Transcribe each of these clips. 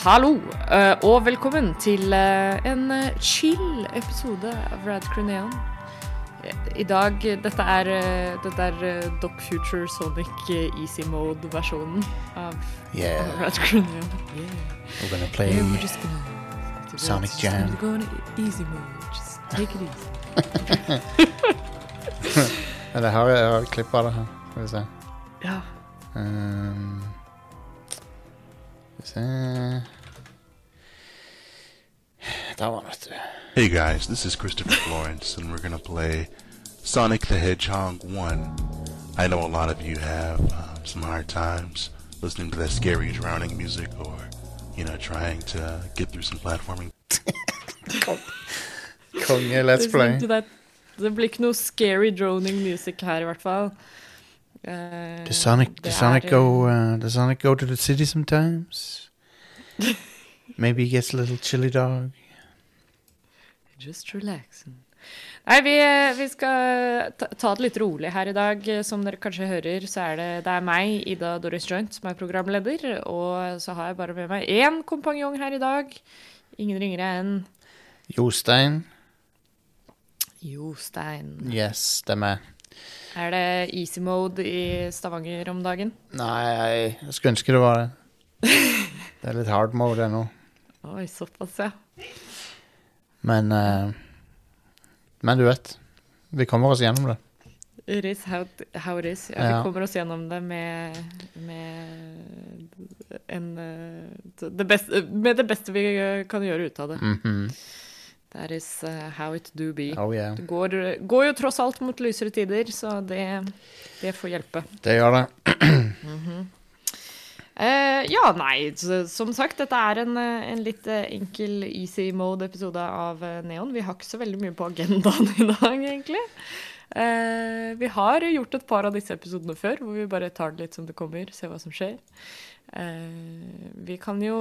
Hallo, eh, og velkommen til eh, en eh, chill episode av Rad. Eh, I dag, dette er, dette er Doc Future Sonic Easy Mode-versjonen av Yeah, av Rad Crew Neon. Yeah. we're gonna play. Yeah, we're just gonna, Sonic just Jam. gonna go in easy mode. Just take it easy. Eller har, jeg et det her. Skal vi se. Ja. Um, skal vi se Der var den, vet du. Hey guys, this is Christopher Florence, and we're gonna play Sonic the Hedgehog 1. I know a lot of you have um, some hard times listening to that scary drowning music or, you know, trying to get through some platforming. Konge Let's Play. Det, det, det blir ikke noe scary droning music her, i hvert fall. Eh, Does Sonic, det does Sonic er, go, uh, does Sonic go to the city sometimes? Maybe he gets a little chili dog. Just relax. Nei, vi, vi skal ta, det litt rolig her i dag. Som dere kanskje hører, så er det, det er meg, Ida Doris Joint, som er programleder. Og så har jeg bare med meg én kompanjong her i dag. Ingen ringere enn Jostein. Jostein. Yes, det er det easy mode i Stavanger om dagen? Nei, jeg skulle ønske det var det. Det er litt hard mode ennå. Oi, såpass, ja. Men eh, Men du vet. Vi kommer oss gjennom det. It is how, how it is. Ja, Ja. Vi kommer oss gjennom det med, med en eh, det beste, Med det beste vi eh, kan gjøre ut av det. Mhm. That is uh, how it do be. Oh yeah. Det går, går jo tross alt mot lysere tider, så det, det får hjelpe. Det gjør det. Eh, ja, nei, så, som sagt, dette er en, eh, en litt eh, enkel easy mode-episode av Neon. Vi har ikke så veldig mye på agendaen i dag, egentlig. Uh, vi har gjort et par av disse episodene før, hvor vi bare tar det litt som det kommer, ser hva som skjer. Uh, vi kan jo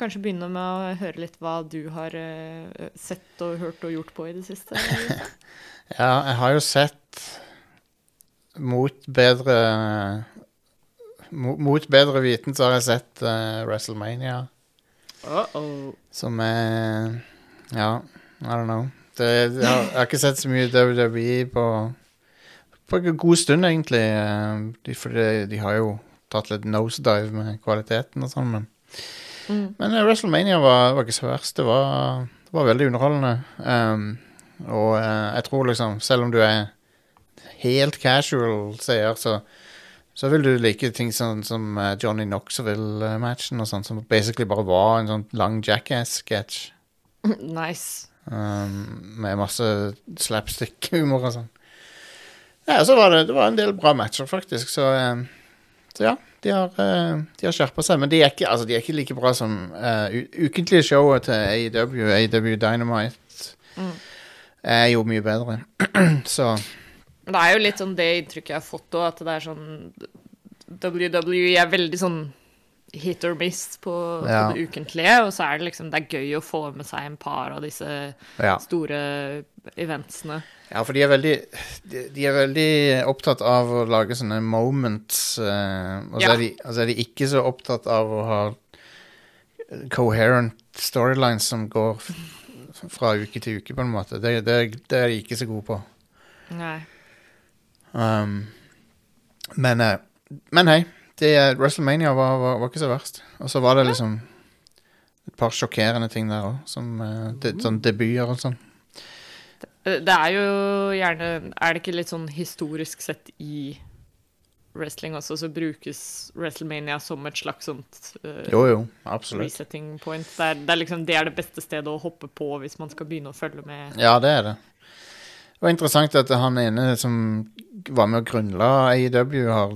kanskje begynne med å høre litt hva du har sett og hørt og gjort på i det siste. Ja, jeg har jo sett Mot bedre Mot bedre viten så har jeg sett uh, WrestleMania, Uh-oh. som er Ja, I don't know. Det, jeg, har, jeg har ikke sett så mye WWE på På en god stund, egentlig. eh, De, for de, de har jo tatt litt nosedive med kvaliteten og sånn, men Mm. Men uh, WrestleMania var, var ikke så verst. Det var, det var veldig underholdende. Um, og jeg tror liksom, selv om du er helt casual seer, så, så vil du like ting sånn som eh, Johnny Knoxville-matchen og sånn, som basically bare var en sånn lang jackass-sketsj. Nice. Um, med masse slapstick-humor og sånn. Ja, så var det, det var en del bra matcher, faktisk, så, um, så ja. De har, uh, de har skjerpa seg, men de er, ikke, altså, de er ikke like bra som uh, ukentlige showet til AEW. AEW Dynamite Mm. er jo mye bedre. så Men Det er jo litt sånn det inntrykket jeg har fått òg, at det er sånn WWE er veldig sånn hit or miss på, Ja. på det ukentlige, og så er det liksom Det er gøy å få med seg en par av disse ja. store eventsene. Ja, for de er veldig De, de er veldig opptatt av å lage sånne moments, eh, og, så Ja. er de, og så er de ikke så opptatt av å ha coherent storylines som går fra uke til uke, på en måte. Det, det, det er de ikke så gode på. Nei. Um, men, eh, men hei, det, WrestleMania var, var, var ikke så verst. Og så var det liksom et par sjokkerende ting der òg, som eh, de, sånn debuter og sånn. Det det er jo gjerne Er det ikke litt sånn historisk sett i wrestling også, så brukes WrestleMania som et slags sånt uh, Jo, jo, resetting point. Det er, det er liksom det er det beste stedet å hoppe på hvis man skal begynne å følge med. Ja, det er det. Det var interessant at han ene som var med og grunnla AEW, har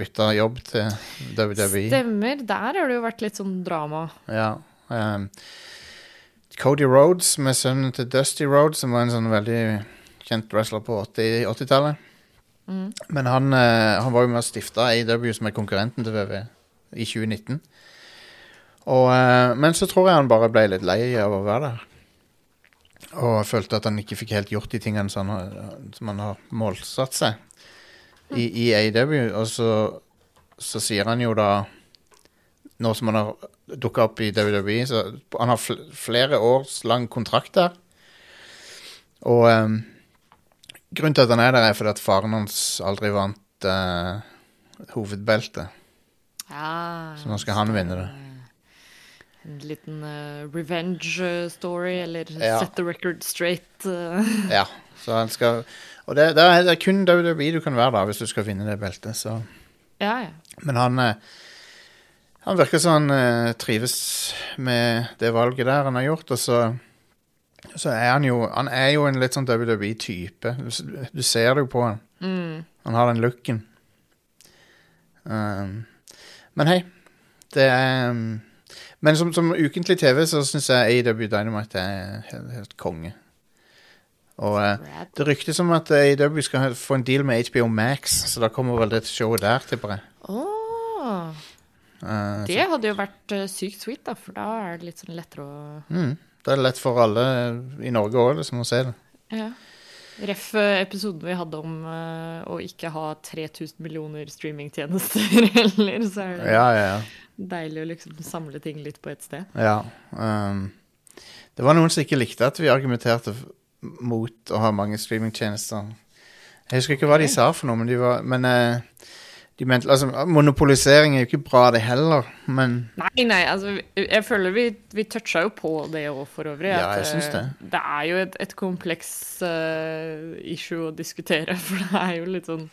bytta jobb til WWE. Stemmer. Der har det jo vært litt sånn drama. Ja. Um, Cody Rhodes med sønnen til Dusty Rhodes, som var en sånn veldig kjent wrestler på 80 80-tallet. Mm. Men han, uh, han var jo med og stifta AEW, som er konkurrenten til WWE, i 2019. Og, uh, men så tror jeg han bare ble litt lei av å være der. Og følte at han ikke fikk helt gjort de tingene som han, har- som han har målsatt seg i, i AEW. Og så, så sier han jo da nå som han har dukka opp i WWE. Så han har flere års lang kontrakt der. Og um, grunnen til at han er der, er fordi at faren hans aldri vant uh, hovedbeltet. Ja, Så nå skal han vinne det. En liten uh, revenge eh, story, eller Ja. set the record straight. Uh. Ja, så han skal Og det, det, er, det er kun WWE du kan være da hvis du skal vinne det beltet. Så. ja, ja. Men han Han virker som han trives med det valget der han har gjort, og så så er han jo Han er jo en litt sånn WWE-type. Du, du ser det jo på han. Mm. Han har den looken. Um, men hei, det er um, Men som, som ukentlig TV så syns jeg AW Dynamite er helt, helt konge. Og eh, det ryktes om at AW skal få en deal med HBO Max, så da kommer vel det showet der, tipper jeg. Åh, Uh, det hadde jo vært uh, sykt sweet, da, for da er det litt sånn lettere å mm, da er det lett for alle i Norge òg liksom, å se det. Ja. Ref eh, episoden vi hadde om uh, å ikke ha 3000 millioner streamingtjenester heller, så er det Ja, ja, ja. Deilig å liksom samle ting litt på ett sted. ja um, det var noen som ikke likte at vi argumenterte mot å ha mange streamingtjenester. Jeg husker ikke hva de sa for noe, men de var Men uh, de mente Altså, monopolisering er jo ikke bra, det heller, men Nei, nei, altså jeg føler vi, vi toucha jo på det òg, for øvrig. Ja, jeg synes eh, det. Det er jo et, et kompleks uh, issue å diskutere, for det er jo litt sånn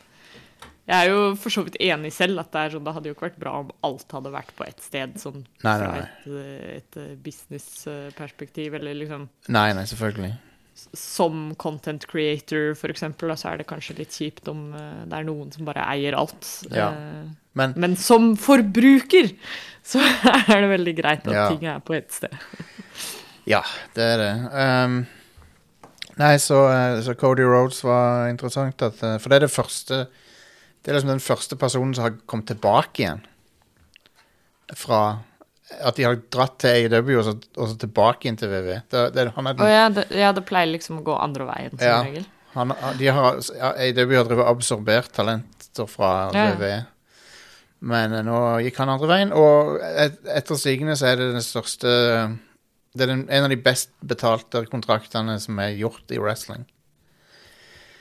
Jeg er jo for så vidt enig selv at det sånn, det hadde jo ikke vært bra om alt hadde vært på ett sted, sånn Nei, nei, nei. et, eh, et businessperspektiv, eller liksom Nei, nei, selvfølgelig. som content creator, for eksempel, da, så er det kanskje litt kjipt om eh, det er noen som bare eier alt. Ja. Eh, Men men som forbruker så er det veldig greit at Ja. ting er på ett sted. Ja, det er det. Um, nei, så, eh, så Cody Rhodes var interessant. At, eh, for det er det første Det er liksom den første personen som har kommet tilbake igjen. Fra At de har dratt til AEW og så, og så tilbake igjen til VV. Det, det, han er den, den, ja, det, ja, det pleier liksom å gå andre veien, som Ja. regel. han, de har, ja, AEW har drevet absorbert talenter fra Ja. VV. Men eh, nå gikk han andre veien, og et, etter sigende så er det den største Det er den, en av de best betalte kontraktene som er gjort i wrestling.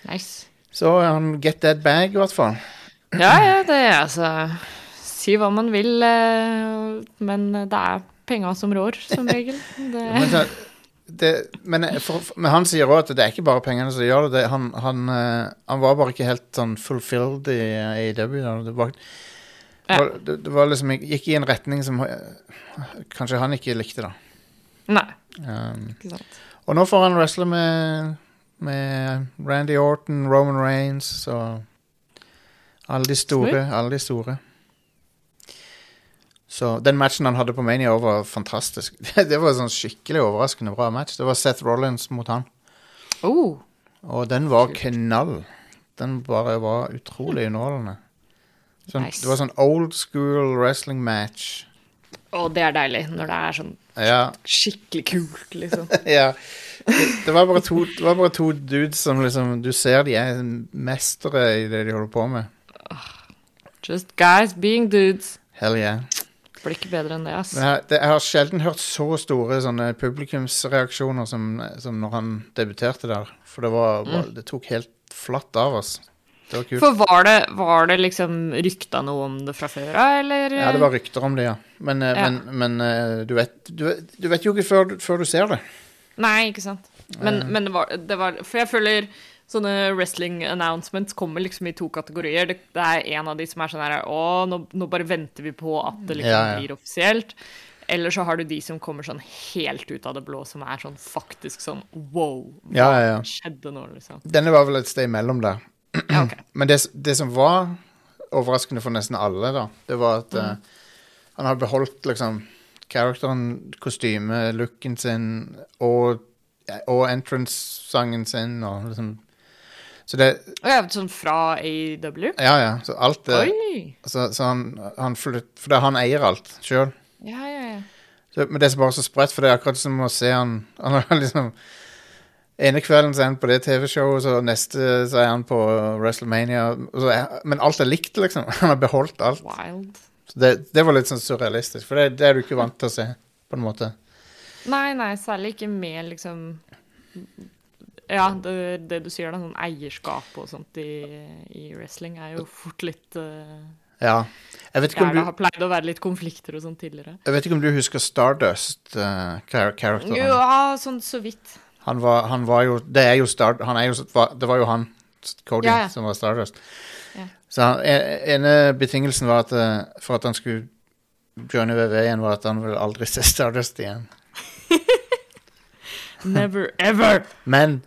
Nice. Så han get that bag, i hvert fall. Ja, ja, det er altså Si hva man vil, eh, men det er penga som rår, som regel. Det, Men, så, det, men, for, for- men han sier òg at det er ikke bare pengene som gjør det. det han, han, eh, han var bare ikke helt sånn fulfilled i AEW. da. Det var, Ja. det, var liksom gikk i en retning som eh, kanskje han ikke likte, da. nei, Um, ikke sant. og nå får han wrestle med, med Randy Orton, Roman Reigns og alle de store. Alle de store. Så den matchen han hadde på Mania var fantastisk. Det var en sånn skikkelig overraskende bra match. Det var Seth Rollins mot han. Oh, Og den var knall. Den bare var utrolig underholdende. Sånn, Nice. Det var sånn old school wrestling match. og det er deilig når det er sånn Ja, skikkelig kult, liksom. ja. Det, var bare to, det var bare to dudes som liksom Du ser de er mestere i det de holder på med. Just guys being dudes. Hell yeah. Det Blir ikke bedre enn det, ass. Jeg, det, jeg har sjelden hørt så store sånne publikumsreaksjoner som, som når han debuterte der. For det var bare, Det tok helt flatt av oss. Det var kult. For var det, var det liksom rykta noe om det fra før av, eller? Ja, det var rykter om det, ja. Men, eh, Ja. men, men eh, du, vet, du, vet- du vet jo ikke før, før du ser det. Nei, ikke sant. Men, men det, var, det var For jeg føler sånne wrestling announcements kommer liksom i to kategorier. Det, det er en av de som er sånn her Å, nå, nå bare venter vi på at det liksom Ja, ja. blir offisielt. Eller så har du de som kommer sånn helt ut av det blå, som er sånn faktisk sånn wow. Hva Ja, ja, ja. skjedde nå, liksom? Denne var vel et sted imellom der. Okay. Men det, det som var overraskende for nesten alle, da, det var at eh, han har beholdt liksom characteren, kostymelooken sin og, og entrance-sangen sin og liksom Så det Og ja, sånn fra AW? Ja, ja. Så alt det Oi! så, så han, han flytt, For det, han eier alt sjøl. Ja, ja, ja. Men det er bare så spredt, for det er akkurat som å se han Han har liksom ene kvelden så er han på det TV-showet, så neste så er han på WrestleMania. Så er, men alt er likt, liksom. Han har beholdt alt. Wild. Så det, det var litt sånn surrealistisk, for det, det er du ikke vant til å se, på en måte. Nei, nei, særlig ikke med liksom Ja, det, det du sier, da, sånn eierskap og sånt i, i wrestling er jo fort litt uh, Ja. Jeg vet, ikke om du... det har pleid å være litt konflikter og sånt tidligere. jeg vet ikke om du husker Stardust-karakteren. Ja, sånn så vidt. han, var, han var jo Det er jo Stard... han er jo, Det var jo han, Cody, Ja, ja. som var Stardust. Ja. Så han, ene betingelsen var at eh, for at han skulle joine VV igjen, var at han ville aldri se Stardust igjen. Never ever! Men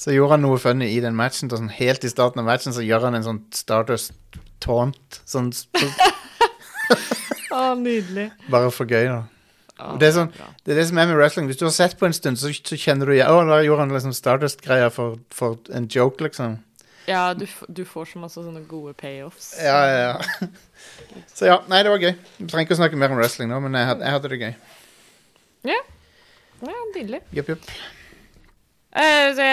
så gjorde han noe funny i den matchen. Da, sånn, helt i starten av matchen så gjør han en sånn Stardust-taunt. Sånn, så, Å, nydelig. bare for gøy, da. Å, Det er sånn- Det er det som er med wrestling. Hvis du har sett på en stund, så, så kjenner du igjen Å, da gjorde han liksom Stardust-greia for, for en joke, liksom. Ja, du, du får så masse sånne gode payoffs. Ja, ja, ja. Så ja, nei, det var gøy. Vi trenger ikke å snakke mer om wrestling nå, men jeg, had, jeg hadde det gøy. Ja, nydelig. Jepp, jepp. Uh, det,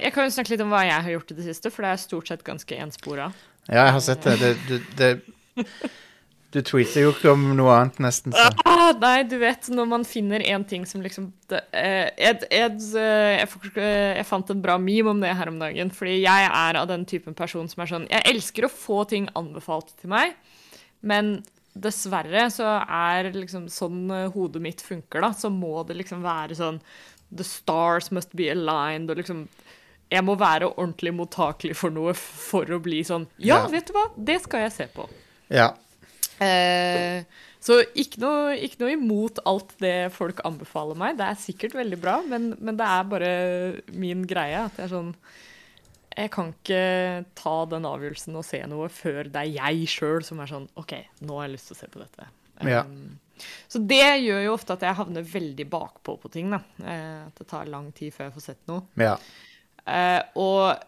jeg, kan jo snakke litt om hva jeg har gjort i det siste, for det er stort sett ganske enspora. Ja, jeg har sett det. det, det, det du tweeter jo ikke om noe annet, nesten. Så. Ah, nei, du vet, når man finner én ting som liksom det, eh, Ed, Ed, eh, jeg, eh, jeg fant en bra meme om det her om dagen. Fordi jeg er av den typen person som er sånn Jeg elsker å få ting anbefalt til meg, men dessverre så er liksom sånn eh, hodet mitt funker, da. Så må det liksom være sånn The stars must be aligned, og liksom Jeg må være ordentlig mottakelig for noe for å bli sånn Ja, Ja. vet du hva, det skal jeg se på. Ja. Eh, så ikke noe, ikke noe imot alt det folk anbefaler meg. Det er sikkert veldig bra, men, men det er bare min greie at jeg er sånn Jeg kan ikke ta den avgjørelsen og se noe før det er jeg sjøl som er sånn OK, nå har jeg lyst til å se på dette. Ja. Um, så det gjør jo ofte at jeg havner veldig bakpå på ting. da. Eh, at det tar lang tid før jeg får sett noe. ja. Uh, og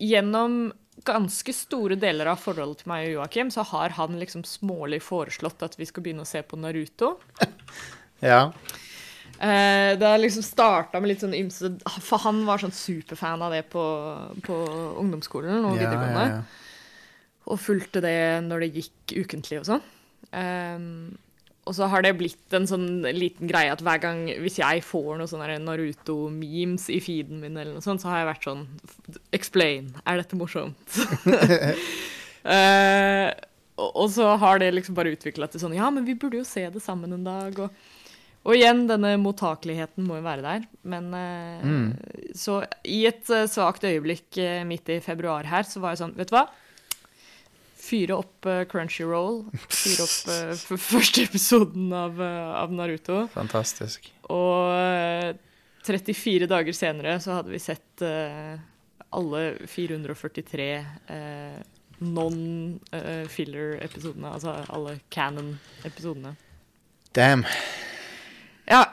gjennom ganske store deler av forholdet til meg og Joakim, så har han liksom smålig foreslått at vi skal begynne å se på Naruto. Ja. Uh, det har liksom starta med litt sånn ymse For han var sånn superfan av det på, på ungdomsskolen og Ja, videregående. ja, ja. Og fulgte det når det gikk ukentlig og sånn. Ehm, og så har det blitt en sånn liten greie at hver gang hvis jeg får noen sånne Naruto-memes i feeden min, eller noe sånt, så har jeg vært sånn Explain. Er dette morsomt? uh, og, så har det liksom bare utvikla til sånn Ja, men vi burde jo se det sammen en dag. Og, og igjen, denne mottakeligheten må jo være der. Men eh, så i et eh, svakt øyeblikk midt i februar her, så var jeg sånn Vet du hva? Fyre opp uh, Crunchyroll. Fyre opp uh, første episoden av, uh, av Naruto. Fantastisk. Og eh, 34 dager senere så hadde vi sett eh, alle 443 uh, non-filler-episodene. altså alle canon-episodene. Damn. Ja.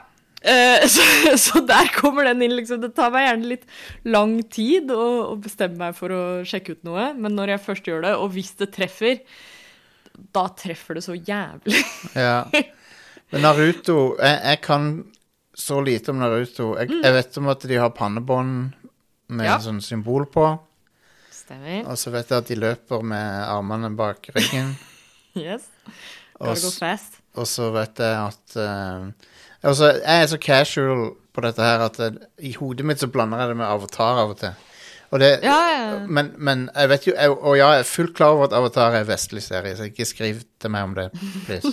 Eh, så, så der kommer den inn, liksom. Det tar meg gjerne litt lang tid å, å bestemme meg for å sjekke ut noe, men når jeg først gjør det, og hvis det treffer, da treffer det så jævlig. Ja. Men Naruto jeg, jeg kan så lite om Naruto. Jeg, jeg vet om at de har pannebånd med Ja. sånn symbol på. Stemmer. Og så vet jeg at de løper med armene bak ryggen. Yes. Gotta go fast. og så vet jeg at eh, altså, Jeg er så casual på dette her at jeg, i hodet mitt så blander jeg det med Avatar av og til. Og det, Ja, ja. Men, men jeg vet jo jeg, Og ja, jeg er fullt klar over at Avatar er vestlig serie, så ikke skriv til meg om det, please.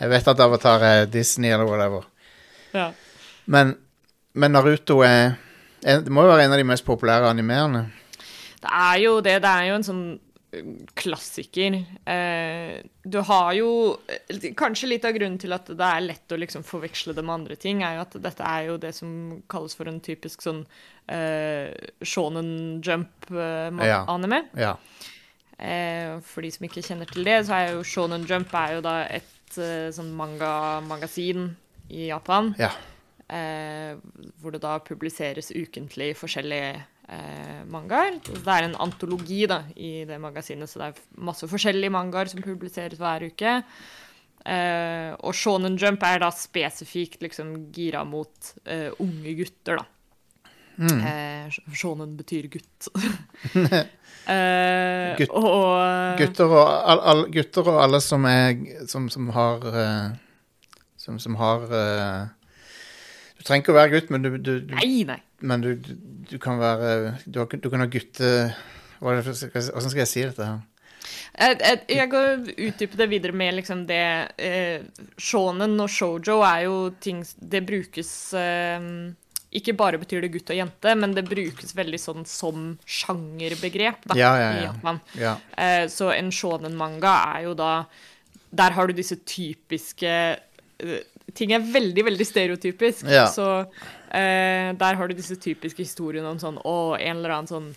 Jeg vet at Avatar er Disney eller whatever. ja. Men, men Naruto er Det må jo være en av de mest populære animerende. Det er jo det. Det er jo en sånn klassiker. Eh, du har jo eh, Kanskje litt av grunnen til at det er lett å liksom forveksle det med andre ting, er jo at dette er jo det som kalles for en typisk sånn eh, shonen jump-anime. Ja. Eh, for de som ikke kjenner til det, så er jo Shonen Jump er jo da et eh, sånn manga-magasin i Japan. Ja. Eh, hvor det da publiseres ukentlig forskjellige eh, mangaer. Det er en antologi da, i det magasinet, så det er masse forskjellige mangaer som publiseres hver uke. Eh, og Shonen Jump er da spesifikt liksom gira mot eh, unge gutter, da. Mm. Eh, shonen betyr gutt. eh, Gutt- og Gutter og, all, all, gutter og alle som er Som, som har uh, Som, som har uh, Du trenger ikke å være gutt, men du, du, du, Nei, nei. Men du, du, kan være Du, du kan ha gutte... Hvordan skal jeg si dette her? Jeg, jeg, går utdype det videre med liksom det eh, Shonen og shoujo er jo ting Det brukes eh, Ikke bare betyr det gutt og jente, men det brukes veldig sånn som sjangerbegrep da, Ja, ja, i ja. Japan. Ja. Eh, så en shonen-manga er jo da Der har du disse typiske eh, Ting er veldig, veldig stereotypisk. Ja. Så eh, der har du disse typiske historiene om sånn Å, en eller annen sånn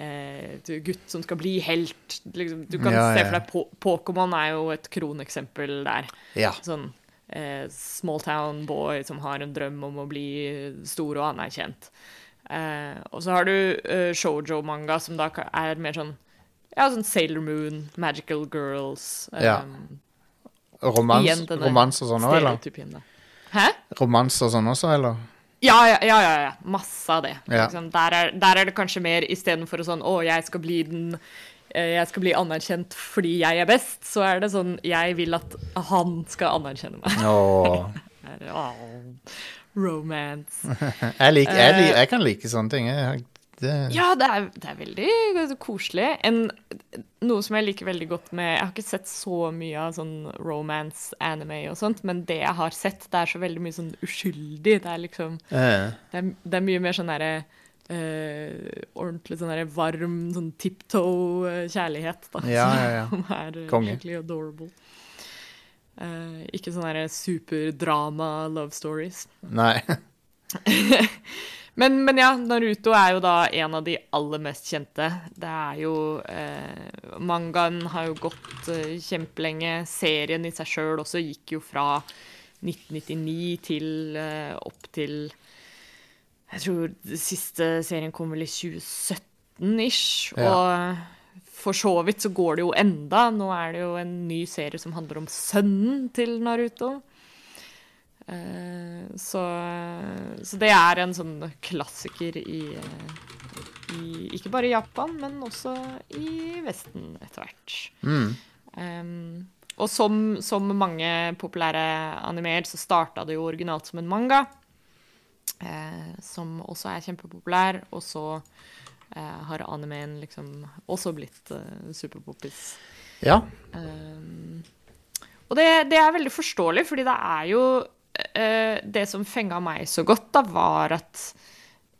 eh, gutt som skal bli helt. Liksom, du kan Ja, se for deg Po- Pokémon er jo et kroneksempel der. ja. Sånn eh, small town boy som har en drøm om å bli stor og anerkjent. Eh, og så har du eh, shoujo-manga, som da er mer sånn ja, sånn Sailor Moon, Magical Girls eh, Ja. Romans, igjen romans og sånn òg, eller? Hæ? Romanser og sånn også, eller? Ja, ja, ja, ja, ja. Masse av det. Ja. Liksom, der, er, der er det kanskje mer istedenfor sånn Å, jeg skal bli den eh, Jeg skal bli anerkjent fordi jeg er best, så er det sånn Jeg vil at han skal anerkjenne meg. Er romance. Jeg, liker, jeg, liker, jeg kan like sånne ting. Jeg, det, Ja, det er, det er veldig koselig. En, noe som jeg liker veldig godt med Jeg har ikke sett så mye av sånn romance, anime og sånt, men det jeg har sett, det er så veldig mye sånn uskyldig. Det er liksom eh, Det er, det er mye mer sånn derre eh, Ordentlig sånn der varm, sånn tiptoe kjærlighet, da. Ja, ja, ja. Som er eh, Konge. skikkelig adorable. Eh, ikke sånn derre superdrama love stories. nei. Men, men ja, Naruto er jo da en av de aller mest kjente. Det er jo eh, Mangaen har jo gått eh, kjempelenge. Serien i seg sjøl også gikk jo fra 1999 til eh, opp til Jeg tror siste serien kom vel i 2017-ish. Ja. Og for så vidt så går det jo enda. Nå er det jo en ny serie som handler om sønnen til Naruto. Eh, så, så det er en sånn klassiker i, i Ikke bare i Japan, men også i Vesten etter hvert. Mm. Um, og som, som mange populære animer, så starta det jo originalt som en manga. Eh, som også er kjempepopulær. Og så eh, har animeen liksom også blitt uh, superpoppis. Ja. Um, og det, det er veldig forståelig, fordi det er jo eh, Det som fenga meg så godt, da, var at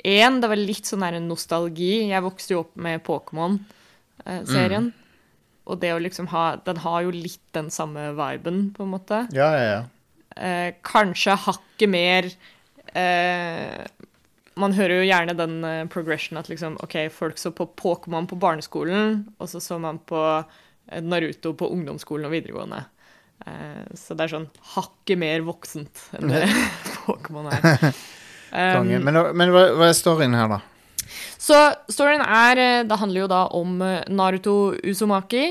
én, det var litt sånn der nostalgi. Jeg vokste jo opp med Pokémon-serien. Og det å liksom ha Den har jo litt den samme viben, på en måte. Ja, ja, ja. Eh, kanskje hakket mer eh, Man hører jo gjerne den eh, progression at liksom OK, folk så på Pokémon på barneskolen, og så så man på eh, Naruto på ungdomsskolen og videregående. Eh, så det er sånn hakket mer voksent enn det Pokémon er. Um, Men, men hva, hva er storyen her, da? så storyen er eh, Det handler jo da om eh, Naruto Uzumaki,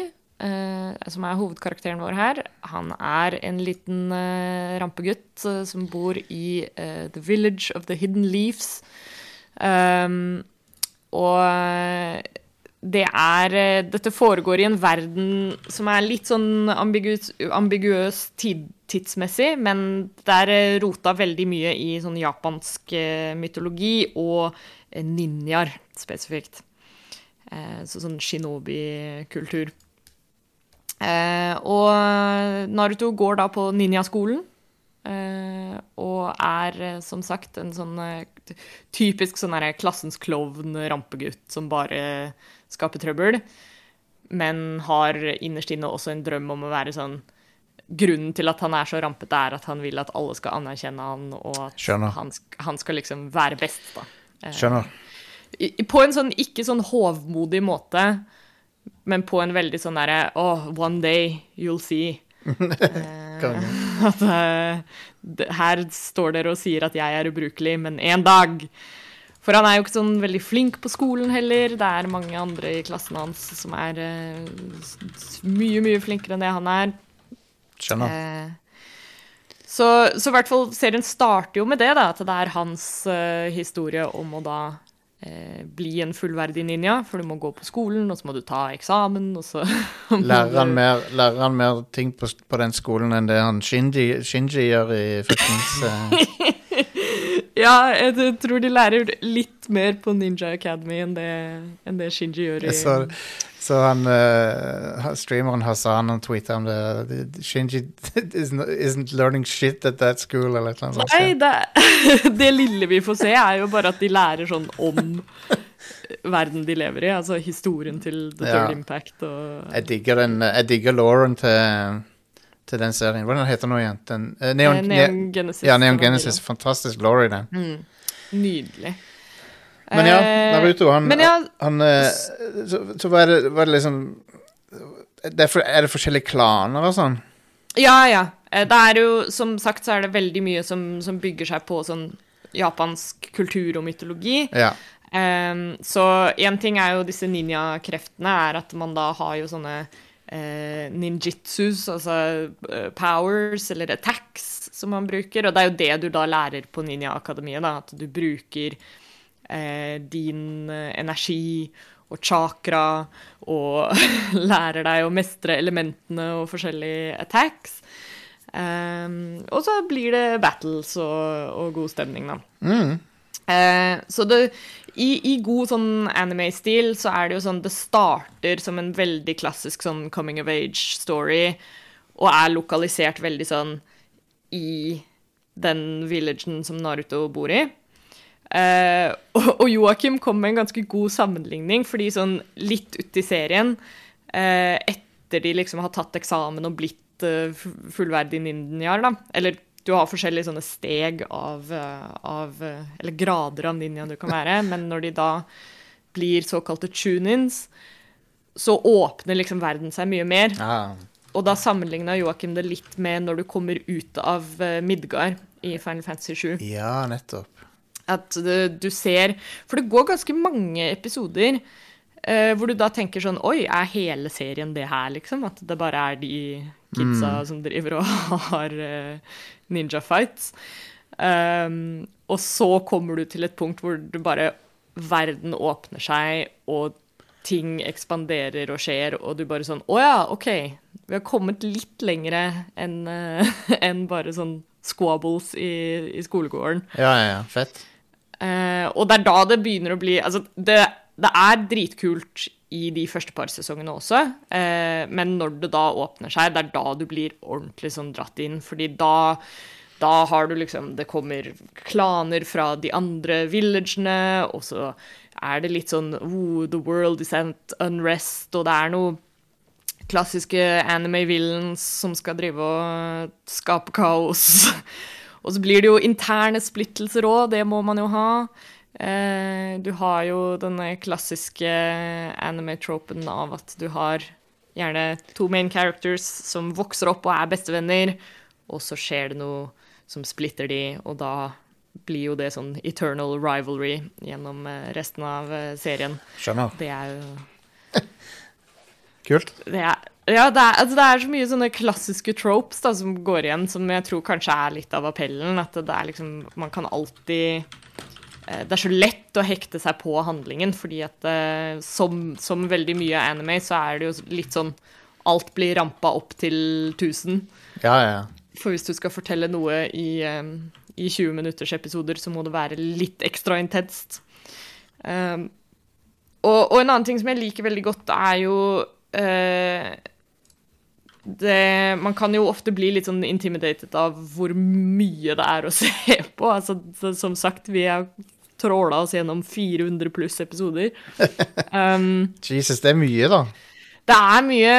eh, som er hovedkarakteren vår her. Han er en liten eh, rampegutt eh, som bor i The Village of the Hidden Leaves. Um, og det er eh, Dette foregår i en verden som er litt sånn ambiguøs, ambiguøs tid, tidsmessig, men det er eh, rota veldig mye i sånn japansk eh, mytologi og ninjaer spesifikt. Så sånn shinobi-kultur. Og Naruto går da på ninjaskolen. Og er som sagt en sånn typisk sånn klassens klovn, rampegutt som bare skaper trøbbel. Men har innerst inne også en drøm om å være sånn Grunnen til at han er så rampete, er at han vil at alle skal anerkjenne han, og at han, han skal liksom være best, da. Eh, Skjønner. på en sånn ikke sånn hovmodig måte, men på en veldig sånn derre Oh, one day you'll see. Eh, at eh, her står dere og sier at jeg er ubrukelig, men en dag. For han er jo ikke sånn veldig flink på skolen heller. Det er mange andre i klassen hans som er s- mye, mye flinkere enn det han er. Skjønner. Uh, så, så i hvert fall serien starter jo med det, da, at det er hans uh, historie om å da bli en fullverdig ninja, for du må gå på skolen, og så må du ta eksamen, og så Lærer han mer, lærer han mer ting på, på den skolen enn det han Shinji, Shinji gjør i fuckings Ja, jeg tror de lærer litt mer på Ninja Academy enn det, enn det Shinji gjør i Så, så han uh, streameren Hassan han tweeta om det. Shinji isn't, isn't learning shit at that school, eller et eller annet. Nei, det, det lille vi får se, er jo bare at de lærer sånn om verden de lever i. Altså historien til The Ja. Third Impact og Jeg digger den Jeg digger Lauren til, til den serien. Hvordan heter den nå igjen? Den, eh, Neon, Eh, Neon Genesis. Ja, Neon Genesis. Fantastisk glory, den. Mm. Nydelig. Men ja, Eh, Naruto, han, men ja, han eh, så, så var det, var det liksom det er, for, er det forskjellige klaner og sånn? Ja, ja. Eh, Det er jo, som sagt, så er det veldig mye som, som bygger seg på sånn japansk kultur og mytologi. Ja. Um, så én ting er jo disse ninjakreftene, er at man da har jo sånne eh, ninjitsus, altså eh, powers eller attacks, som man bruker. Og det er jo det du da lærer på Ninja-akademiet. At du bruker eh, din eh, energi og chakra og lærer deg å mestre elementene og forskjellige attacks. Um, og så blir det battles og, og god stemning, da. Eh, så det, i, i god sånn anime-stil så er det jo sånn Det starter som en veldig klassisk sånn coming of age-story, og er lokalisert veldig sånn i den villagen som Naruto bor i. Eh, og, og Joakim kom med en ganske god sammenligning, fordi sånn litt uti serien, eh, etter de liksom har tatt eksamen og blitt fullverdig fu- fullverdige ninjaer, da, eller du har forskjellige sånne steg av, eh, av eh, Eller grader av ninja du kan være, men når de da blir såkalte tune-ins, så åpner liksom verden seg mye mer. Ah, Og da sammenligna Joakim det litt med når du kommer ut av eh, Midgard i Final Fantasy 7. ja, nettopp. At du, du ser For det går ganske mange episoder eh, hvor du da tenker sånn Oi, er hele serien det her, liksom? At det bare er de kidsa som driver og har uh, ninja fights. Um, og så kommer du til et punkt hvor du bare Verden åpner seg, og ting ekspanderer og skjer, og du bare sånn Å ja, OK. Vi har kommet litt lengre enn uh, en bare sånn squabbles i, i skolegården. Ja, ja, ja. Fett. Eh, og det er da det begynner å bli Altså, det, det er dritkult i de første par sesongene også, eh, men når det da åpner seg, det er da du blir ordentlig sånn dratt inn, fordi da da har du liksom Det kommer klaner fra de andre villagene, og så er det litt sånn oh, The world is at unrest, og det er noe klassiske anime villains som skal drive og skape kaos. Og så blir det jo interne splittelser òg, det må man jo ha. Eh, du har jo denne klassiske anime-tropen av at du har gjerne to main characters som vokser opp og er bestevenner, og så skjer det noe som splitter de, og da blir jo det sånn eternal rivalry gjennom eh, resten av eh, serien. Skjønner. Det er jo Kult. det er, ja, det er, altså det er så mye sånne klassiske tropes da, som går igjen, som jeg tror kanskje er litt av appellen. At det er liksom Man kan alltid Det er så lett å hekte seg på handlingen, fordi at eh, som, som veldig mye anime, så er det jo litt sånn Alt blir rampa opp til 1000. Ja, ja. For hvis du skal fortelle noe i, eh, i 20 minutters episoder, så må det være litt ekstra intenst. Um, og, og en annen ting som jeg liker veldig godt, er jo uh, det, Man kan jo ofte bli litt sånn intimidated av hvor mye det er å se på. Altså, som sagt, vi har tråla oss gjennom 400 pluss episoder. Um, Jesus, det er mye, da. det er mye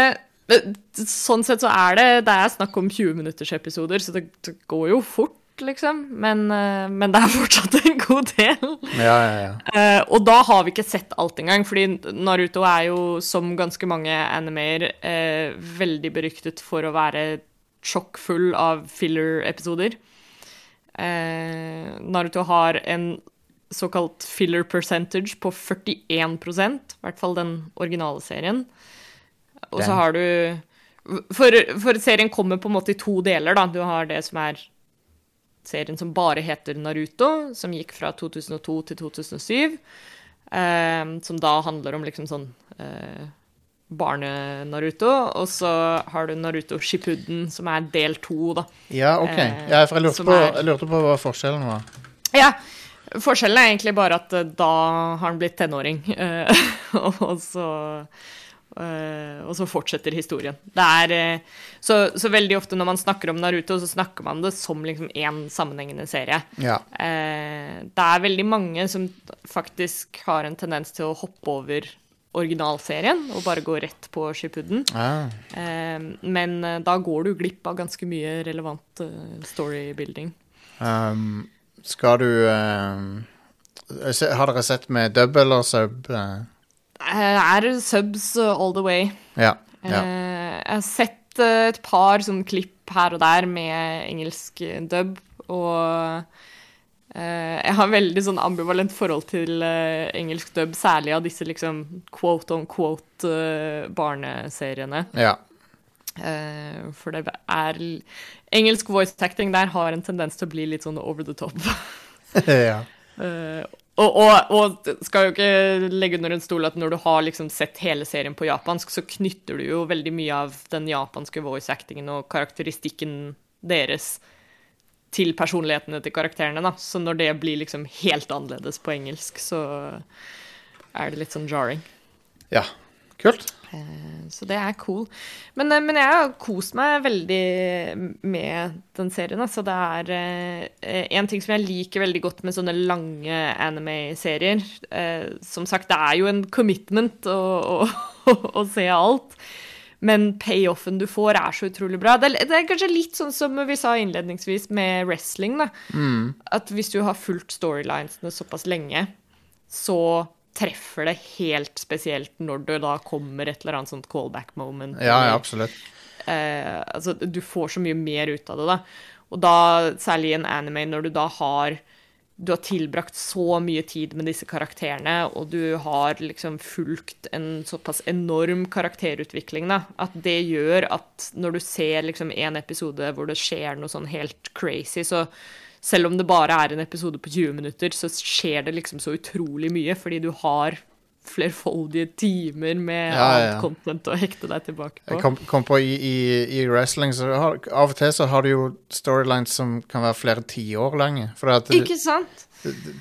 Sånn sett så er det Det er snakk om 20 minutters episoder, så det, det går jo fort, liksom. Men, eh, men det er fortsatt en god del. Ja, ja, ja. Uh, og da har vi ikke sett alt engang, fordi Naruto er jo, som ganske mange animeer, uh, veldig beryktet for å være sjokkfull av filler-episoder. Uh, Naruto har en såkalt filler percentage på 41% i hvert fall den originale serien. Og så har du for, for serien kommer på en måte i to deler, da. Du har det som er serien som bare heter Naruto, som gikk fra 2002 til 2007. eh, som da handler om liksom sånn eh, barne-Naruto. Og så har du Naruto Shippuden, som er del to, da. Ja, OK. Eh, Ja, for jeg lurte, på, jeg lurte på hva forskjellen var. Ja, forskjellen er egentlig bare at eh, da har han blitt tenåring, eh, og så eh, og så fortsetter historien. Det er så, så veldig ofte når man snakker om Naruto, så snakker man det som liksom én sammenhengende serie. Ja. Det er veldig mange som faktisk har en tendens til å hoppe over originalserien og bare gå rett på Shippuden. Ah. Men da går du glipp av ganske mye relevant storybuilding. Um, skal du um, Har dere sett med dub eller sub? eh? Eh, er subs all the way. Ja. ja. Eh, jeg har sett eh, et par sånn klipp her og der med engelsk eh, dub, og eh, jeg har veldig sånn ambivalent forhold til eh, engelsk dub, særlig av disse liksom quote on quote eh, barneseriene. ja. Eh, for det er Engelsk voice acting der har en tendens til å bli litt sånn over the top. ja. Uh, og, og, og skal jo ikke legge under en stol at når du har liksom sett hele serien på japansk, så knytter du jo veldig mye av den japanske voice actingen og karakteristikken deres til personlighetene til karakterene, da. Så når det blir liksom helt annerledes på engelsk, så er det litt sånn jarring. ja. Kult. Eh, Så det er cool. Men, eh, men jeg har kost meg veldig med den serien. Altså det er eh, en ting som jeg liker veldig godt med sånne lange anime-serier. Som sagt, det er jo en commitment å, å, å se alt. Men payoffen du får, er så utrolig bra. Det er, det er kanskje litt sånn som vi sa innledningsvis med wrestling. da. At hvis du har fulgt storylinesene såpass lenge, så treffer det helt spesielt når det da kommer et eller annet sånt callback moment. Ja, ja, absolutt. eh, altså, du får så mye mer ut av det, da. Og da, særlig i en anime, når du da har du har tilbrakt så mye tid med disse karakterene, og du har liksom fulgt en såpass enorm karakterutvikling, da, at det gjør at når du ser liksom en episode hvor det skjer noe sånn helt crazy, så selv om det bare er en episode på 20 minutter, så skjer det liksom så utrolig mye, fordi du har flerfoldige timer med Ja, ja, annet content å hekte deg tilbake på. Jeg kom, kom på i, i, i wrestling, så har, av og til så har du jo storylines som kan være flere tiår lange. At Ikke sant?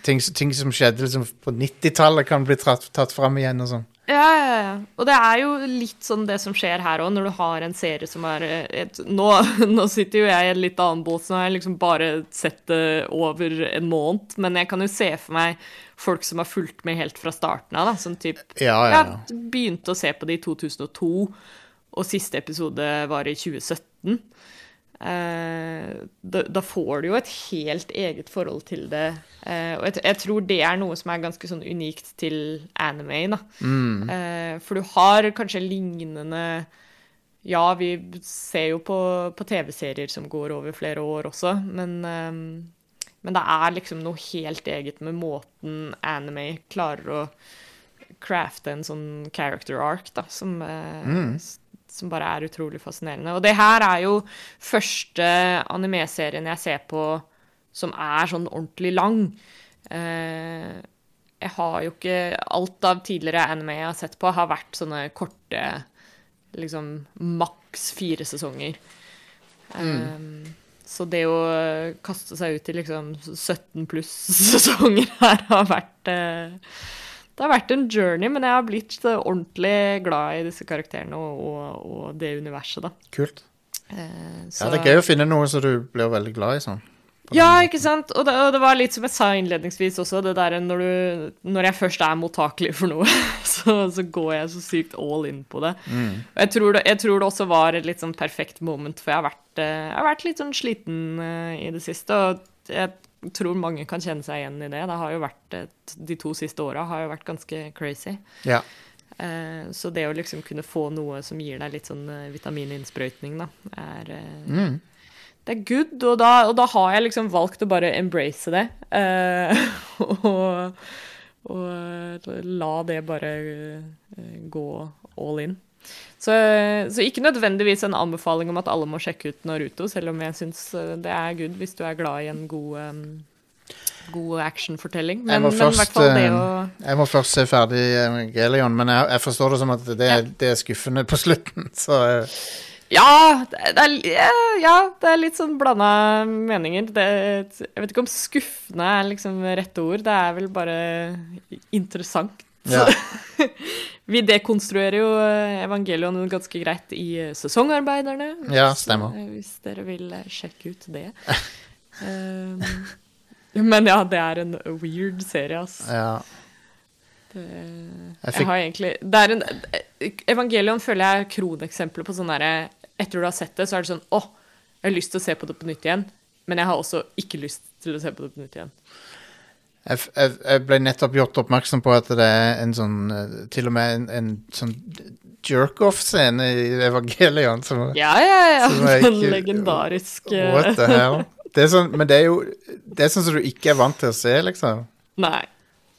ting, ting som skjedde liksom på 90-tallet, kan bli tatt, tatt fram igjen og sånn. Ja, ja, ja. Og det er jo litt sånn det som skjer her òg, når du har en serie som er eh, et, nå, nå sitter jo jeg i en litt annen båt, så nå har jeg liksom bare sett det over en måned. Men jeg kan jo se for meg folk som har fulgt med helt fra starten av, da. Som typ Ja, ja, ja. Begynte å se på det i 2002, og siste episode var i 2017. Eh, da, da får du jo et helt eget forhold til det. Eh, og jeg, jeg tror det er noe som er ganske sånn unikt til anime. Da. Eh, for du har kanskje lignende Ja, vi ser jo på, på TV-serier som går over flere år også, men, eh, men det er liksom noe helt eget med måten anime klarer å crafte en sånn character arc, da, som, eh, s- som bare er utrolig fascinerende. Og det her er jo første anime-serien jeg ser på som er sånn ordentlig lang. Eh, jeg har jo ikke Alt av tidligere anime jeg har sett på, har vært sånne korte Liksom maks fire sesonger. Eh, så det å kaste seg ut i liksom 17 pluss sesonger her har vært eh, det har vært en journey, men jeg har blitt eh, ordentlig glad i disse karakterene og, og, og det universet, da. Kult. Eh, Ja, det er gøy å finne noe som du blir veldig glad i sånn. Ja, ikke sant? Og det, og det var litt som jeg sa innledningsvis også, det der når, du, når jeg først er mottakelig for noe, så, så går jeg så sykt all in på det. Og jeg tror det, jeg tror det også var et litt sånn perfekt moment, for jeg har vært, eh, jeg har vært litt sånn sliten eh, i det siste, og jeg tror mange kan kjenne seg igjen i det. Det har jo vært, et, de to siste åra har jo vært ganske crazy. Ja. Eh, Så det å liksom kunne få noe som gir deg litt sånn eh, vitamininnsprøytning, da, er eh, Mm. Det er good, og da, og da har jeg liksom valgt å bare embrace det. eh, og, og la det bare eh, gå all in. Så, så ikke nødvendigvis en anbefaling om at alle må sjekke ut Naruto, selv om jeg syns eh, det er good hvis du er glad i en god, um, god actionfortelling. Jeg Men, må men i hvert først, fall det eh, å Jeg må først se ferdig Evangelion, men jeg, jeg forstår det som at det, er- det er skuffende på slutten. Så Ja, det er, ja, ja, det er litt sånn blanda meninger. Det, jeg vet ikke om skuffende er liksom rette ord. Det er vel bare interessant. Ja. Vi dekonstruerer jo eh, Evangelion ganske greit i eh, Sesongarbeiderne. Ja, stemmer. eh, Hvis dere vil sjekke ut det. Um, men ja, det er en weird serie, ass. ja. Det, Jeg jeg, har egentlig det er en, Evangelion føler jeg er kroneksempelet på sånn derre Etter du har sett det, så er det sånn Å, jeg har lyst til å se på det på nytt igjen. Men jeg har også ikke lyst til å se på det på nytt igjen. Jeg, jeg, jeg ble nettopp gjort oppmerksom på at det er en sånn eh, Til og med en, en sånn jerk-off-scene i Evangelion. Som, Ja, ja, ja. Den legendariske What the hell? Det er sånn, men det er jo Det er sånn som du ikke er vant til å se, liksom. Nei.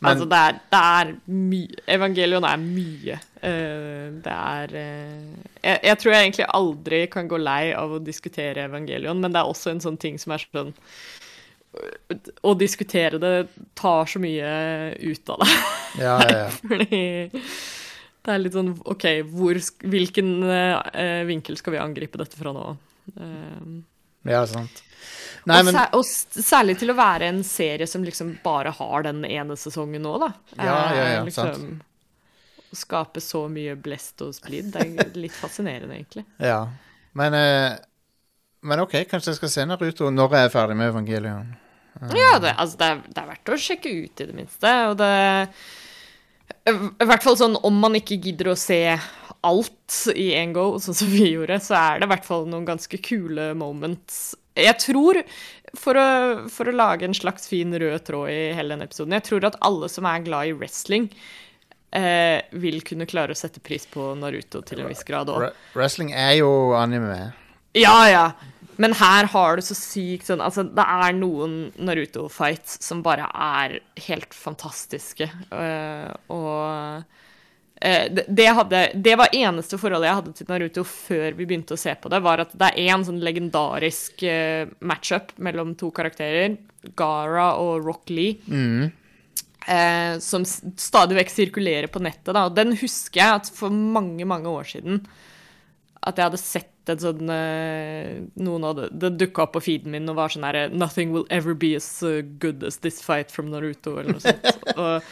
Men- altså, det er, det er mye Evangelion er mye. Uh, det er uh, jeg, jeg tror jeg egentlig aldri kan gå lei av å diskutere Evangelion, men det er også en sånn ting som er sånn Å diskutere det tar så mye ut av deg. Ja, ja, ja. Fordi det er litt sånn OK, hvor, hvilken eh, vinkel skal vi angripe dette fra nå? Eh, ja sant. Nei, og, men sær, og særlig til å være en serie som liksom bare har den ene sesongen nå, da. Ja, ja, ja, liksom, sant. Å skape så mye blest og splid, det er litt fascinerende, egentlig. Ja. Men, eh, men OK, kanskje jeg skal se Naruto når jeg er ferdig med Evangelion. Ja, det, altså, det, er, det er verdt å sjekke ut, i det minste. Og det I hvert fall sånn om man ikke gidder å se alt i en go, sånn som vi gjorde, så er det i hvert fall noen ganske kule moments. Jeg tror, for å, for å lage en slags fin rød tråd i hele denne episoden, jeg tror at alle som er glad i wrestling, eh, vil kunne klare å sette pris på Naruto til en viss grad òg. Wrestling er jo anime. Ja, ja. Men her har du så sykt sånn Altså, det er noen Naruto-fights som bare er helt fantastiske. uh, og uh, det, det, hadde, det var eneste forholdet jeg hadde til Naruto før vi begynte å se på det, var at det er én sånn legendarisk uh, matchup mellom to karakterer, Gara og Rock Lee. Eh, som s- stadig vekk sirkulerer på nettet. Da. Og den husker jeg at for mange, mange år siden at jeg hadde sett en sånn eh, Noen av Det dukka opp på feeden min og var sånn herre 'Nothing will ever be as uh, good as this fight from Naruto', eller noe sånt. og,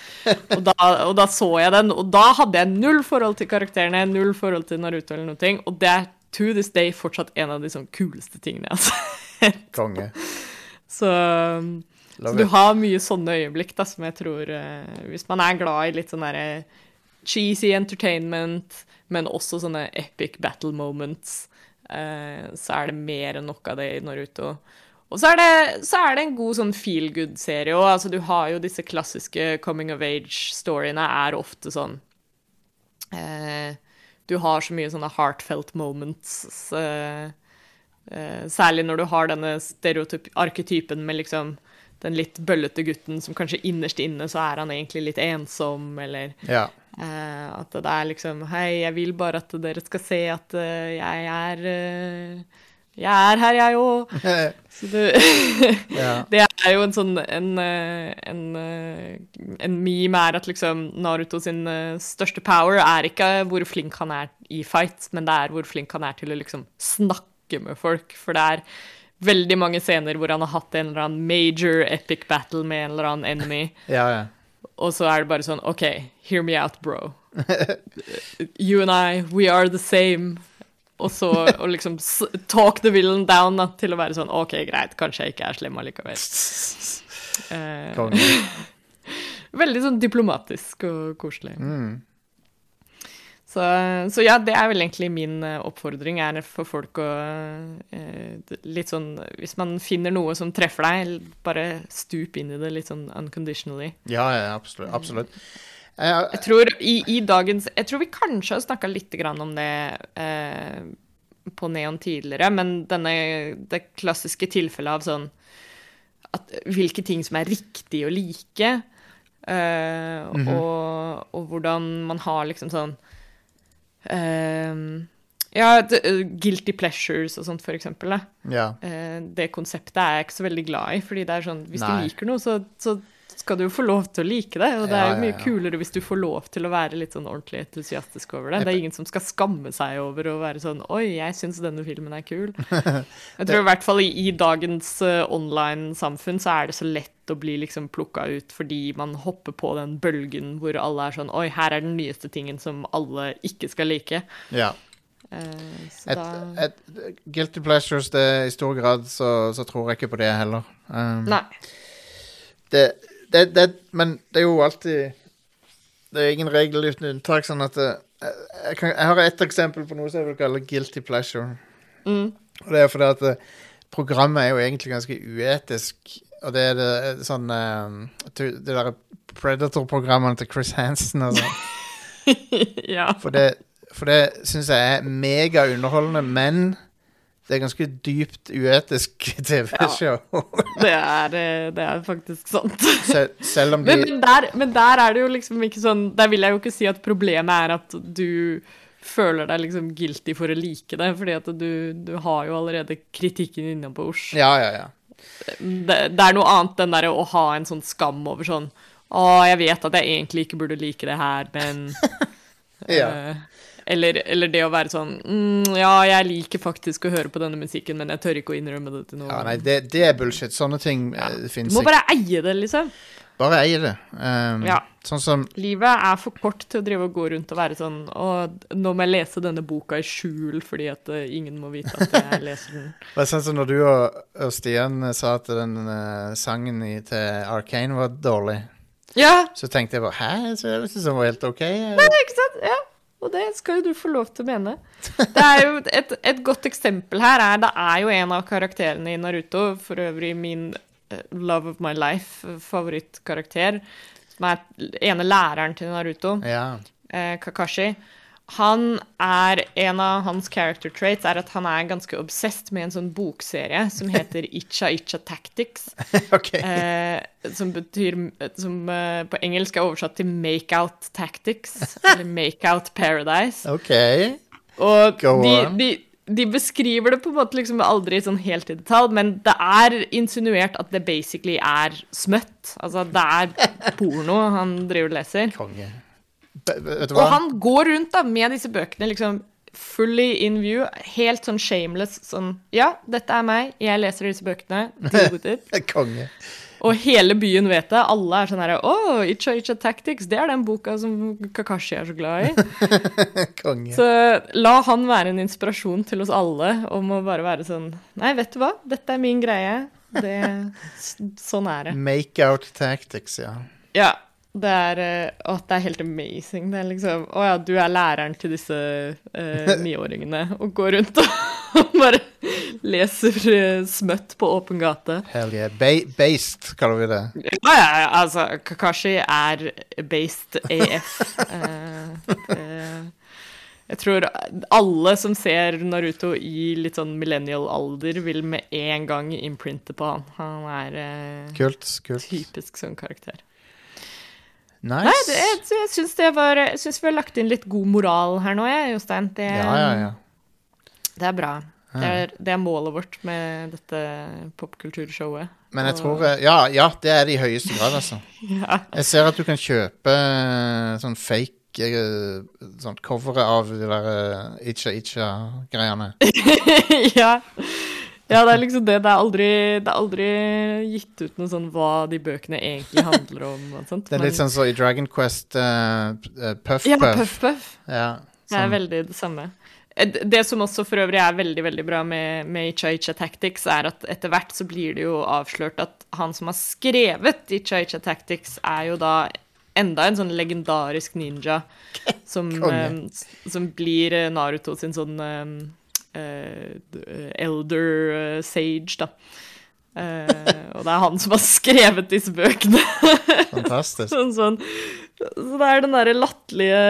og, da, og da så jeg den, og da hadde jeg null forhold til karakterene, null forhold til Naruto eller noe. Og det er to this day fortsatt en av de sånn kuleste tingene jeg har sett. Konge. Så så du har mye sånne øyeblikk da, som jeg tror uh, Hvis man er glad i litt sånn derre cheesy entertainment, men også sånne epic battle moments, eh, så er det mer enn nok av det i Naruto. Og så er det, så er det en god sånn feel good-serie òg. Altså, du har jo disse klassiske coming of age-storyene er ofte sånn eh, Du har så mye sånne heartfelt moments. eh, eh, særlig når du har denne stereotyp-arketypen med liksom den litt bøllete gutten som kanskje innerst inne så er han egentlig litt ensom, eller Ja. Eh, at det er liksom Hei, jeg vil bare at dere skal se at eh, jeg er eh, Jeg er her, jeg òg. Så du. Det er jo en sånn en, en, en meme er at liksom Naruto sin største power er ikke hvor flink han er i fights, men det er hvor flink han er til å liksom snakke med folk. For det er veldig mange scener hvor han har hatt en eller annen major epic battle med en eller annen enemy, ja, ja. og så er det bare sånn OK, hear me out, bro. You and I, we are the same. Og så og liksom talk the villain down da, til å være sånn OK, greit, kanskje jeg ikke er slem allikevel. Eh, veldig sånn diplomatisk og koselig. Mm. Så, så ja, det er vel egentlig min eh, oppfordring, er for folk å eh, Litt sånn Hvis man finner noe som treffer deg, bare stup inn i det litt sånn unconditionally. Ja, ja, absolutt. absolutt. Jeg, Jeg tror i, i dagens Jeg tror vi kanskje har snakka litt grann om det eh, på Neon tidligere, men denne, det klassiske tilfellet av sånn at Hvilke ting som er riktig å like, eh, og, og hvordan man har liksom sånn eh, Ja, eh, Guilty pleasures og sånt, for eksempel. Ja. Eh, det konseptet er jeg ikke så veldig glad i, fordi det er sånn Hvis Nei. du liker noe, så, så skal du jo få lov til å like det. Og det er jo mye kulere hvis du får lov til å være litt sånn ordentlig entusiastisk over det. Det er ingen som skal skamme seg over å være sånn Oi, jeg syns denne filmen er kul. Jeg tror i hvert fall i, i dagens eh, online-samfunn så er det så lett å bli liksom plukka ut fordi man hopper på den bølgen hvor alle er sånn Oi, her er den nyeste tingen som alle ikke skal like. ja. Eh, så Et, da et, guilty pleasures, det, i stor grad så, så tror jeg ikke på det heller. Um, Nei. det, det, det, men det er jo alltid Det er ingen regel uten unntak, sånn at det, jeg, kan, jeg har ett eksempel på noe som jeg vil kalle guilty pleasure. Mm. Og det er fordi at eh, programmet er jo egentlig ganske uetisk. Og det er det sånn eh, Det det derre Predator-programmene til Chris Hansen og sånn. ja. For det, for det syns jeg er megaunderholdende, men det er ganske dypt uetisk TV-show. Det er, eh, det er faktisk sant. Sel Selv om de Men, men, der, men der er det jo liksom ikke sånn Der vil jeg jo ikke si at problemet er at du føler deg liksom guilty for å like det, fordi at du, du har jo allerede kritikken innabords. Ja, ja, ja. Det, det er noe annet enn derre å ha en sånn skam over sånn Å, jeg vet at jeg egentlig ikke burde like det her, men Ja. eh, eller, eller det å være sånn mm, Ja, jeg liker faktisk å høre på denne musikken, men jeg tør ikke å innrømme det til noen. ja nei, det, det er bullshit. Sånne ting ja. Du fins må ikke. bare eie det, liksom. Bare eie det. Um, Ja. Sånn som Livet er for kort til å drive og gå rundt og være sånn Å, nå må jeg lese denne boka i skjul fordi at eh, ingen må vite at jeg leser den. Det er sånn som når du og, og Stian eh, sa at den uh, sangen i, til Arcane var dårlig, Ja, så tenkte jeg bare Hæ? Så jeg synes den var helt OK. Nei, ikke sant? Ja. Og det skal jo du få lov til å mene. Det er jo et, et godt eksempel her er Det er jo en av karakterene i Naruto, for øvrig min uh, love of my life, favorittkarakter, som er ene læreren til Naruto. Ja. uh, Kakashi. Han er En av hans character traits er at han er ganske obsessed med en sånn bokserie som heter Itcha Itcha Tactics. OK. Eh, som betyr Som eh, på engelsk er oversatt til Makeout Tactics. eller Makeout Paradise. OK. Og Go de, on. de, de beskriver det på en måte liksom aldri sånn helt i detalj, men det er insinuert at det basically er smøtt. Altså, det er porno han driver og leser. Konge. Og han går rundt da med disse bøkene liksom fully in view, helt sånn shameless. Sånn Ja, dette er meg, jeg leser disse bøkene. Konge. Og hele byen vet det. Alle er sånn herre Å, Itcha Itcha Tactics, det er den boka som Kakashi er så glad i. Konge. Så la han være en inspirasjon til oss alle om å bare være sånn Nei, vet du hva, dette er min greie. Det, sånn er det. Make-out tactics, ja. Ja. Det er, eh, å, det er helt amazing. Det er liksom Å ja, du er læreren til disse eh, niåringene og går rundt og bare leser eh, smøtt på åpen gate. Hell yeah. Ba based, kaller vi det. Ja, ja, ja, altså Kakashi er based AF. Eh, det, jeg tror alle som ser Naruto i litt sånn millennial-alder, vil med en gang imprinte på han. Han er eh, Kult. kult. typisk sånn karakter. Nice. Nei, det, jeg, jeg syns vi har lagt inn litt god moral her nå, jeg, Jostein. Det, Ja, ja, ja. det er bra. Det er, det er målet vårt med dette popkulturshowet. Men jeg tror eh, Ja, ja, det er det i høyeste grad, altså. Ja. Jeg ser at du kan kjøpe eh, sånn fake eh, sånn covere av de der Itcha Itcha-greiene. ja. Ja, det er liksom det. Det er, aldri, det er aldri gitt ut noe sånn hva de bøkene egentlig handler om. Sånt, Det er litt men- sånn så i Dragon Quest Puff-Puff. Puff Ja, Puff. Puff Puff. Ja, Det er sånn. veldig det samme. Eh, Det som også for øvrig er veldig veldig bra med, med Icha Icha Tactics, er at etter hvert så blir det jo avslørt at han som har skrevet Icha Icha Tactics, er jo da enda en sånn legendarisk ninja som, eh, som blir Naruto sin sånn d- elder eh, sage, da. Eh, og det er han som har skrevet disse bøkene. Fantastisk. Sånn, sånn. Så det er den derre latterlige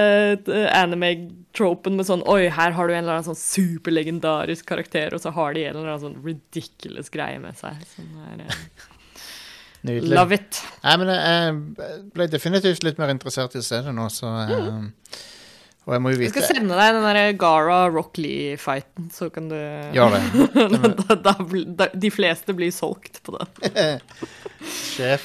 eh, anime-tropen med sånn Oi, her har du en eller annen sånn superlegendarisk karakter, og så har de en eller annen sånn ridiculous greie med seg. Sånn der, eh, Nydelig. Love it. Nei, men jeg ble definitivt litt mer interessert i å se det nå, så eh, Og jeg må jo Jeg skal sende deg den der Gara Rock Lee-fighten, så kan du Gjør det. da, da, da, De fleste blir solgt på den. Sjef.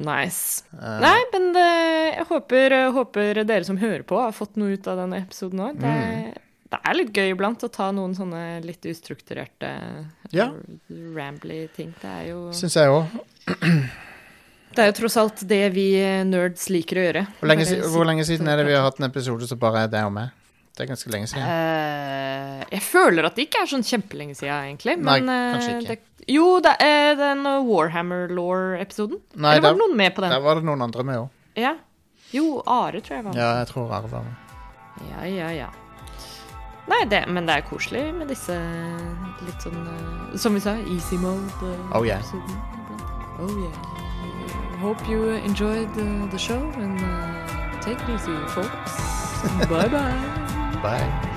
Nice. Uh. Nei, men det, jeg håper, håper dere som hører på, har fått noe ut av denne episoden òg. Det, Mm. det er litt gøy iblant å ta noen sånne litt ustrukturerte, Ja. rambly ting. Det er jo Syns jeg òg. Det er jo tross alt det vi nerds liker å gjøre. Hvor, lenge hvor lenge siden er det vi har hatt en episode som bare er deg og meg? Det er ganske lenge siden. Uh, jeg føler at det ikke er sånn kjempelenge siden, egentlig. Men, Nei, kanskje ikke. Det, jo, det er den Warhammer Law-episoden. Eller var der, det noen med på den? der var det noen andre med òg. Ja. Jo, Are tror jeg var med. Ja, jeg tror Are var med. Ja, ja, ja. Nei, det, men det er koselig med disse litt sånn eh, Som vi sa, easy mode. eh, Oh, yeah. Oh yeah. Hope you enjoyed uh, the show and uh, take it easy, folks. bye bye. Bye.